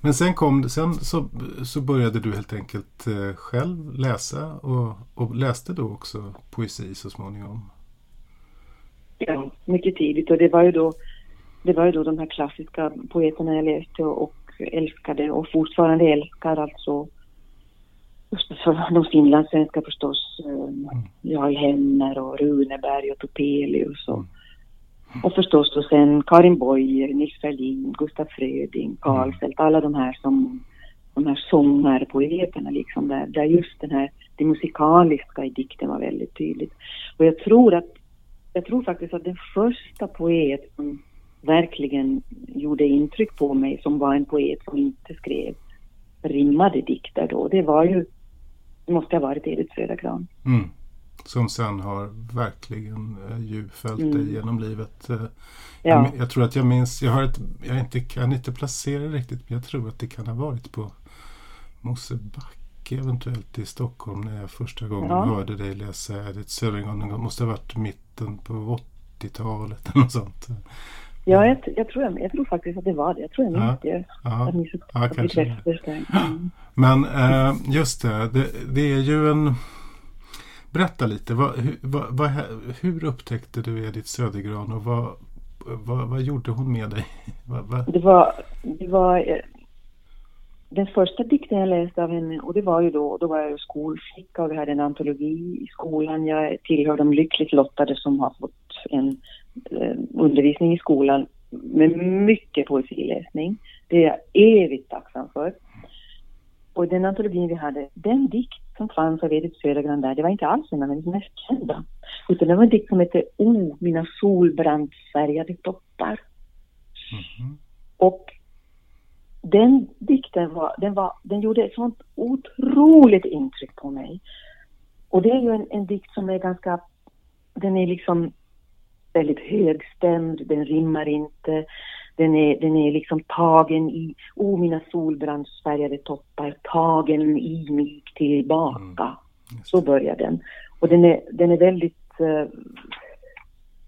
Speaker 1: Men sen, kom, sen så, så började du helt enkelt eh, själv läsa och, och läste då också poesi så småningom?
Speaker 3: Ja, mycket tidigt och det var ju då, det var ju då de här klassiska poeterna jag läste och älskade och fortfarande älskar alltså de finlandssvenska förstås, mm. Jarl Henner och Runeberg och Topelius och, mm. och förstås då sen Karin Boye, Nils Ferlin, Gustaf Fröding, Karlfeldt, alla de här som de här sångarpoeterna liksom där, där just den här, det musikaliska i dikten var väldigt tydligt. Och jag tror att jag tror faktiskt att den första poet som verkligen gjorde intryck på mig, som var en poet som inte skrev rimmade dikter då, det var ju, det måste ha varit Edith Södergran. Mm.
Speaker 1: Som sen har verkligen äh, ju följt mm. dig genom livet. Äh, ja. jag, jag, tror att jag minns, jag, har ett, jag inte, kan inte placera riktigt, men jag tror att det kan ha varit på Mosebacke eventuellt i Stockholm när jag första gången ja. hörde dig läsa Edith Södergran. Det måste ha varit mitten på 80-talet eller något sånt.
Speaker 3: Ja, jag, jag, tror, jag, tror faktiskt att det var det. Jag tror jag minns ja. det. Ja,
Speaker 1: ja kanske mm. Men äh, just det, det, det, är ju en... Berätta lite, vad, hur, vad, vad, hur upptäckte du Edith Södergran och vad, vad, vad gjorde hon med dig?
Speaker 3: Det var, det var den första dikten jag läste av henne, och det var ju då, då var jag ju skolflicka och vi hade en antologi i skolan. Jag tillhör de lyckligt lottade som har fått en eh, undervisning i skolan med mycket poesiläsning. Det är jag evigt tacksam för. Och den antologin vi hade, den dikt som fanns av Edith Södergran där, det var inte alls en av hennes mest kända. Utan det var en dikt som hette O, mina solbrandsfärgade toppar. Mm -hmm. Och den dikten var, den var, den gjorde ett sånt otroligt intryck på mig. Och det är ju en, en dikt som är ganska, den är liksom väldigt högstämd, den rimmar inte, den är, den är liksom tagen i, oh mina solbrandsfärgade toppar, tagen i mig tillbaka. Mm. Så börjar den. Och den är, den är väldigt, uh,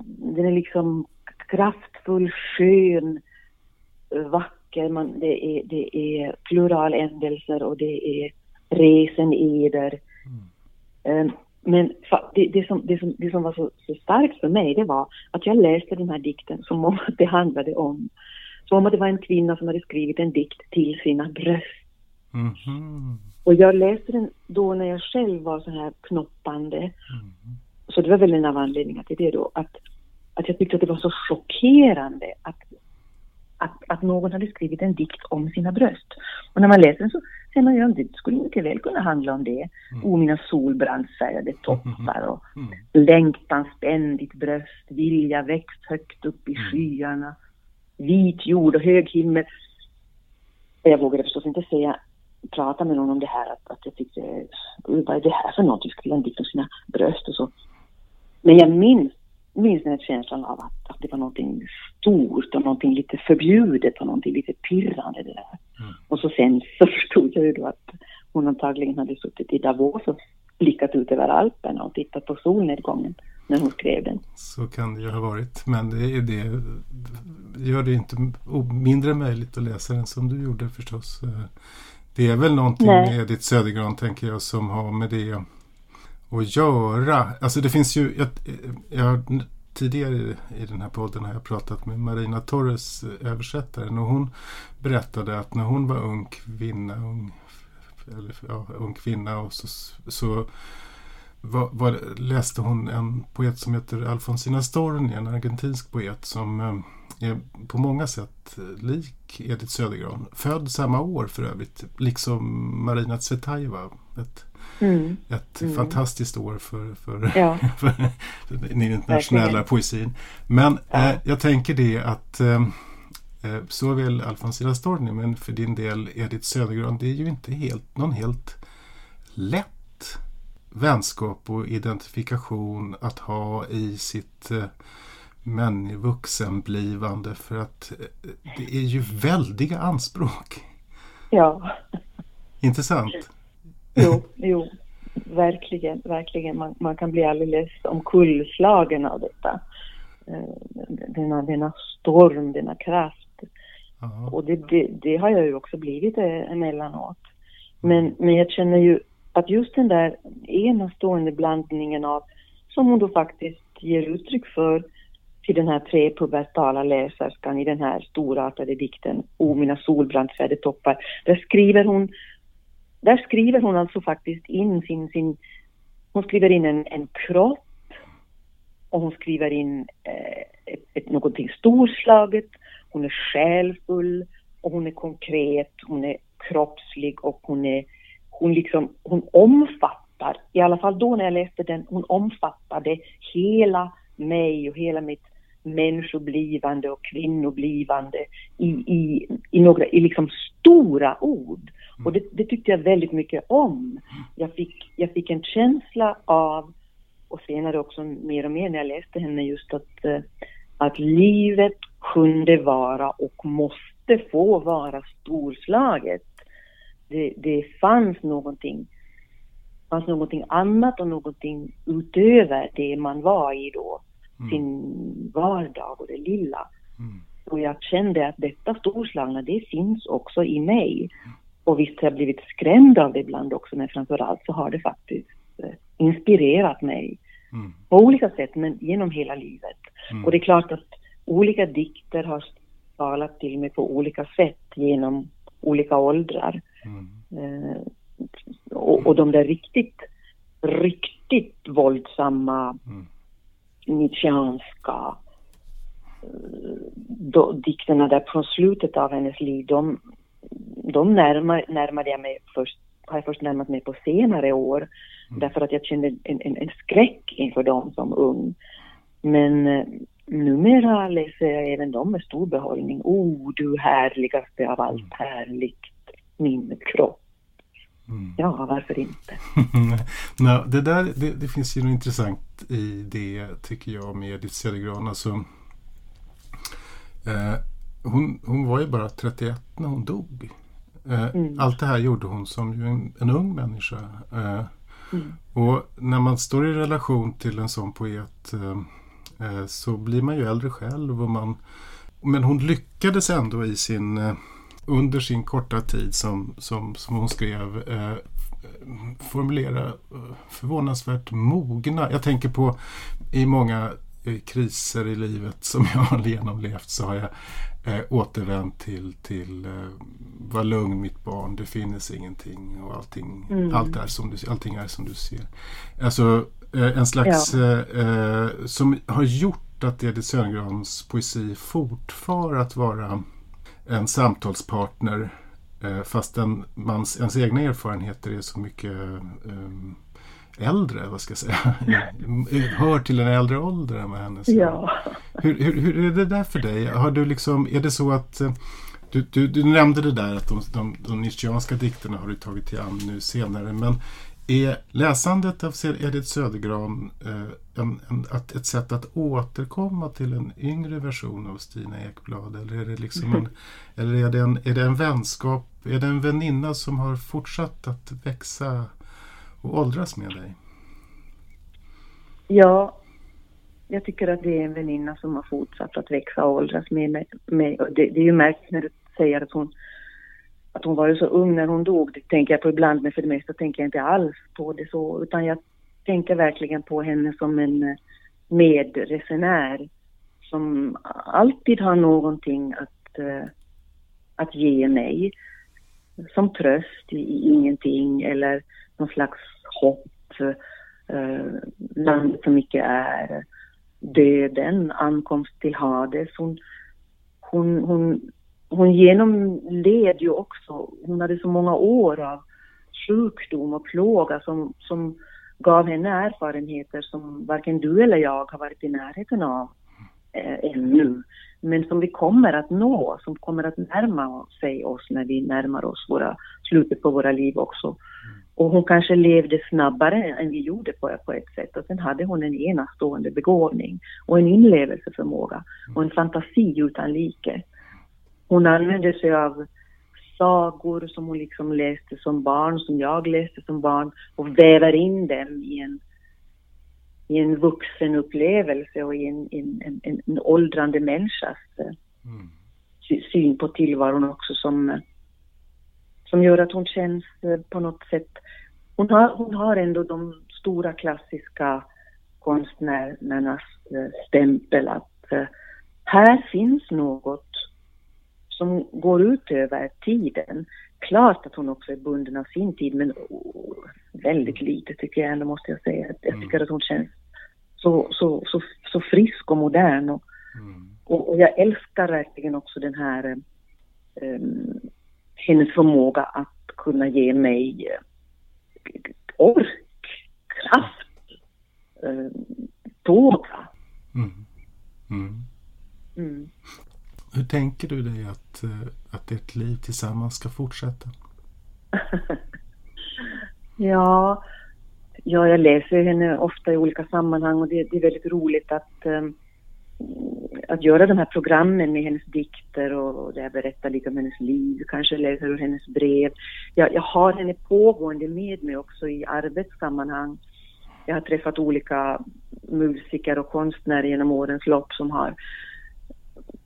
Speaker 3: den är liksom kraftfull, skön, vacker. Man, det, är, det är pluraländelser och det är resen eder. Mm. Um, men det, det, som, det, som, det som var så, så, starkt för mig det var att jag läste den här dikten som om att det handlade om, som om att det var en kvinna som hade skrivit en dikt till sina bröst. Mm -hmm. Och jag läste den då när jag själv var så här knoppande. Mm. Så det var väl en av anledningarna till det då, att, att jag tyckte att det var så chockerande att, att, att någon hade skrivit en dikt om sina bröst. Och när man läser den så ser man ju att det skulle mycket väl kunna handla om det. Mm. O mina solbrandsfärgade toppar och mm. längtan ständigt bröst, vilja växt högt upp i mm. skyarna, vit jord och hög himmel. Jag vågade förstås inte säga prata med någon om det här, att, att jag tyckte, vad är det här för något? Du skriver en dikt om sina bröst och så. Men jag minns, minns den här känslan av att, att det var någonting stort och någonting lite förbjudet och någonting lite pirrande det där. Mm. Och så sen så förstod jag ju då att hon antagligen hade suttit i Davos och blickat ut över Alperna och tittat på solnedgången när hon skrev den.
Speaker 1: Så kan det ju ha varit. Men det, är det gör det inte mindre möjligt att läsa den som du gjorde förstås. Det är väl någonting Nej. med Edith Södergran tänker jag som har med det att göra. Alltså det finns ju, jag, jag, tidigare i den här podden har jag pratat med Marina Torres, eh, översättaren, och hon berättade att när hon var ung kvinna, ung, eller, ja, ung kvinna och så, så var, var, läste hon en poet som heter Alfonsina Storni, en argentinsk poet som eh, är på många sätt lik Edith Södergran. Född samma år för övrigt, liksom Marina Tsvetaeva. Ett, mm. ett mm. fantastiskt år för, för, ja. för den internationella Verkligen. poesin. Men ja. eh, jag tänker det att eh, eh, såväl Alfonsina Storni men för din del Edith Södergran, det är ju inte helt, någon helt lätt vänskap och identifikation att ha i sitt eh, men vuxenblivande för att eh, det är ju väldiga anspråk.
Speaker 3: Ja.
Speaker 1: Intressant.
Speaker 3: Jo, jo, verkligen, verkligen. Man, man kan bli alldeles omkullslagen av detta. Eh, denna, denna storm, denna kraft. Aha. Och det, det, det, har jag ju också blivit eh, emellanåt. Men, men jag känner ju att just den där enastående blandningen av, som hon då faktiskt ger uttryck för, till den här prepubertala läserskan i den här storartade dikten O mina solbrandsfärgade toppar. Där skriver hon där skriver hon alltså faktiskt in sin, sin hon skriver in en, en kropp och hon skriver in eh, ett, ett, någonting storslaget, hon är själfull och hon är konkret, hon är kroppslig och hon är, hon liksom, hon omfattar, i alla fall då när jag läste den, hon omfattade hela mig och hela mitt människoblivande och kvinnoblivande i, i, i några i liksom stora ord. Och det, det, tyckte jag väldigt mycket om. Jag fick, jag fick en känsla av, och senare också mer och mer när jag läste henne, just att, eh, att livet kunde vara och måste få vara storslaget. Det, det fanns någonting fanns någonting annat och någonting utöver det man var i då mm. sin vardag och det lilla. Mm. Och jag kände att detta storslagna, det finns också i mig. Och visst har jag blivit skrämd av det ibland också, men framförallt så har det faktiskt eh, inspirerat mig. Mm. På olika sätt, men genom hela livet. Mm. Och det är klart att olika dikter har talat till mig på olika sätt genom olika åldrar. Mm. Eh, och, och de där riktigt, riktigt våldsamma mm nietzscheanska eh, dikterna där från slutet av hennes liv, de, de närmar, närmade jag mig först, har jag först närmat mig på senare år. Mm. Därför att jag kände en, en, en skräck inför dem som ung. Men, numera läser jag även dem med stor behållning. O, oh, du härligaste av allt härligt, min kropp. Mm. Ja, varför inte?
Speaker 1: Nej, det, där, det, det, finns ju något intressant i det tycker jag med Edith Södergran. Alltså, eh, hon, hon var ju bara 31 när hon dog. Eh, mm. Allt det här gjorde hon som ju en, en ung människa. Eh, mm. Och när man står i relation till en sån poet eh, så blir man ju äldre själv. Och man, men hon lyckades ändå i sin under sin korta tid som, som, som hon skrev formulera förvånansvärt mogna. Jag tänker på i många kriser i livet som jag har genomlevt så har jag eh, återvänt till, till eh, var lugn mitt barn, det finns ingenting och allting, mm. allt är som du, allting är som du ser. Alltså eh, en slags ja. eh, eh som har gjort att Edith Södergrans poesi fortfar att vara en samtalspartner eh, mans, ens egna erfarenheter är så mycket um, äldre, vad ska jag säga, hör till en äldre ålder än vad hennes
Speaker 3: ja.
Speaker 1: hur, hur, hur är det där för dig? Har du liksom, är det så att eh, du, du, du nämnde det där att de, de, de nietzscheanska dikterna har du tagit till an nu senare men är läsandet av Edith Södergran eh, en, en, att, ett sätt att återkomma till en yngre version av Stina Ekblad? Eller är det, liksom en, eller är det, en, är det en vänskap, är det en väninna som har fortsatt att växa och åldras med dig?
Speaker 3: Ja, jag tycker att det är en väninna som har fortsatt att växa och åldras med mig. Med, det, det är ju märkligt när du säger att hon att hon var så ung när hon dog, det tänker jag på ibland, men för det mesta tänker jag inte alls på det så, utan jag tänker verkligen på henne som en eh, medresenär som alltid har någonting att, eh, att ge mig. Som tröst i ingenting eller någon slags hopp. Eh, landet som icke är. Döden, ankomst till Hades. Hon, hon, hon hon genomled ju också, hon hade så många år av sjukdom och plåga som, som gav henne erfarenheter som varken du eller jag har varit i närheten av eh, ännu. Men som vi kommer att nå, som kommer att närma sig oss när vi närmar oss våra, slutet på våra liv också. Och hon kanske levde snabbare än vi gjorde på, på ett sätt. Och sen hade hon en enastående begåvning och en inlevelseförmåga och en fantasi utan like. Hon använde sig av sagor som hon liksom läste som barn, som jag läste som barn och väver in dem i en, i en vuxen upplevelse och i en, en, en, en åldrande människas mm. syn på tillvaron också som, som gör att hon känns eh, på något sätt... Hon har, hon har ändå de stora klassiska konstnärernas eh, stämpel att eh, här finns något som går ut över tiden. Klart att hon också är bunden av sin tid men oh, väldigt lite tycker jag ändå måste jag säga. Jag mm. tycker att hon känns så, så, så, så frisk och modern. Och, mm. och, och, jag älskar verkligen också den här um, hennes förmåga att kunna ge mig uh, ork, kraft, uh, tåga. Mm.
Speaker 1: Mm. Mm. Hur tänker du dig att, eh, att ert liv tillsammans ska fortsätta?
Speaker 3: ja, ja, jag läser henne ofta i olika sammanhang och det, det är väldigt roligt att, um, att göra de här programmen med hennes dikter och, och där jag berättar lite om hennes liv, kanske läser ur hennes brev. Jag, jag har henne pågående med mig också i arbetssammanhang. Jag har träffat olika musiker och konstnärer genom årens lopp som har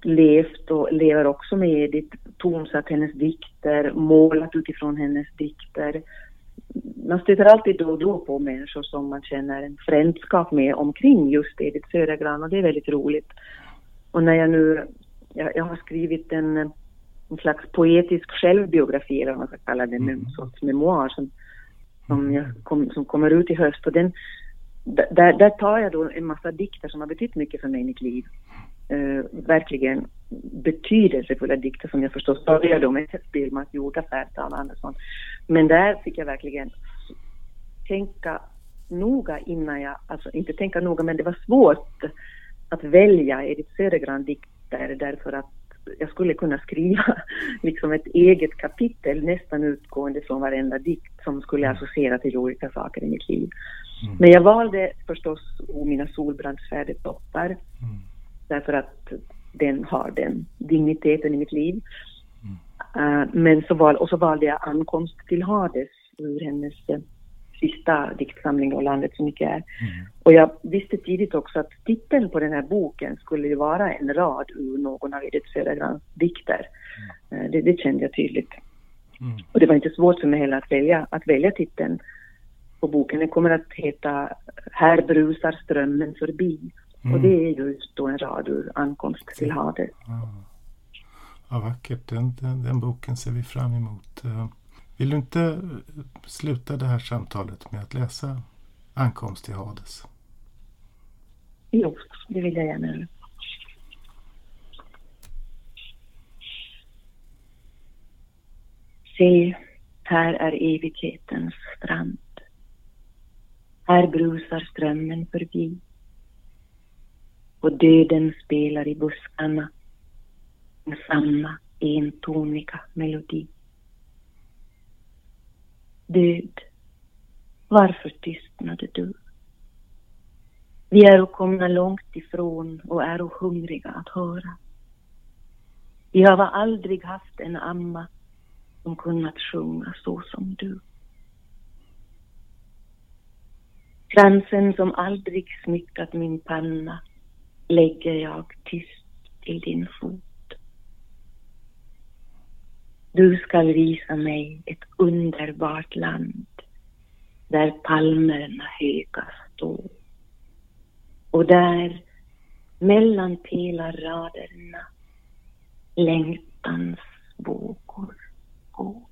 Speaker 3: levt och lever också med Edith, tonsatt hennes dikter, målat utifrån hennes dikter. Man stöter alltid då och då på människor som man känner en frändskap med omkring just Edith Södergran och det är väldigt roligt. Och när jag nu, jag, jag har skrivit en, en slags poetisk självbiografi eller vad man ska kalla det, mm. en sorts memoar som, som, jag kom, som kommer ut i höst och den, där, där tar jag då en massa dikter som har betytt mycket för mig i mitt liv eh, verkligen betydelsefulla dikter som jag förstås började med Spillmans gjorda Färtan Andersson. Men där fick jag verkligen tänka noga innan jag, alltså inte tänka noga men det var svårt att välja Edith Södergran-dikter därför att jag skulle kunna skriva liksom ett eget kapitel nästan utgående från varenda dikt som skulle mm. associera till olika saker i mitt liv. Mm. Men jag valde förstås O mina solbrandsfärdedotter mm. Därför att den har den digniteten i mitt liv. Mm. Men så val, och så valde jag Ankomst till Hades ur hennes uh, sista diktsamling då, Landet så mycket är. Mm. Och jag visste tidigt också att titeln på den här boken skulle ju vara en rad ur någon av Edith Södergrans dikter. Mm. Uh, det, det, kände jag tydligt. Mm. Och det var inte svårt för mig heller att välja, att välja titeln på boken. Den kommer att heta Här brusar strömmen förbi. Mm. Och det är just då en rad ur Ankomst till Hades. Ja.
Speaker 1: ja, vackert. Den, den, den, boken ser vi fram emot. Eh, vill du inte eh, sluta det här samtalet med att läsa Ankomst till Hades?
Speaker 3: Jo, det vill jag gärna. Se, här är evighetens strand. Här brusar strömmen förbi och döden spelar i buskarna med samma entoniga melodi. Död, varför tystnade du? Vi är komna långt ifrån och är hungriga att höra. Vi har aldrig haft en amma som kunnat sjunga så som du. Kransen som aldrig smyckat min panna lägger jag tyst till din fot. Du skall visa mig ett underbart land där palmerna höga står och där mellan pelarraderna längtans vågor går.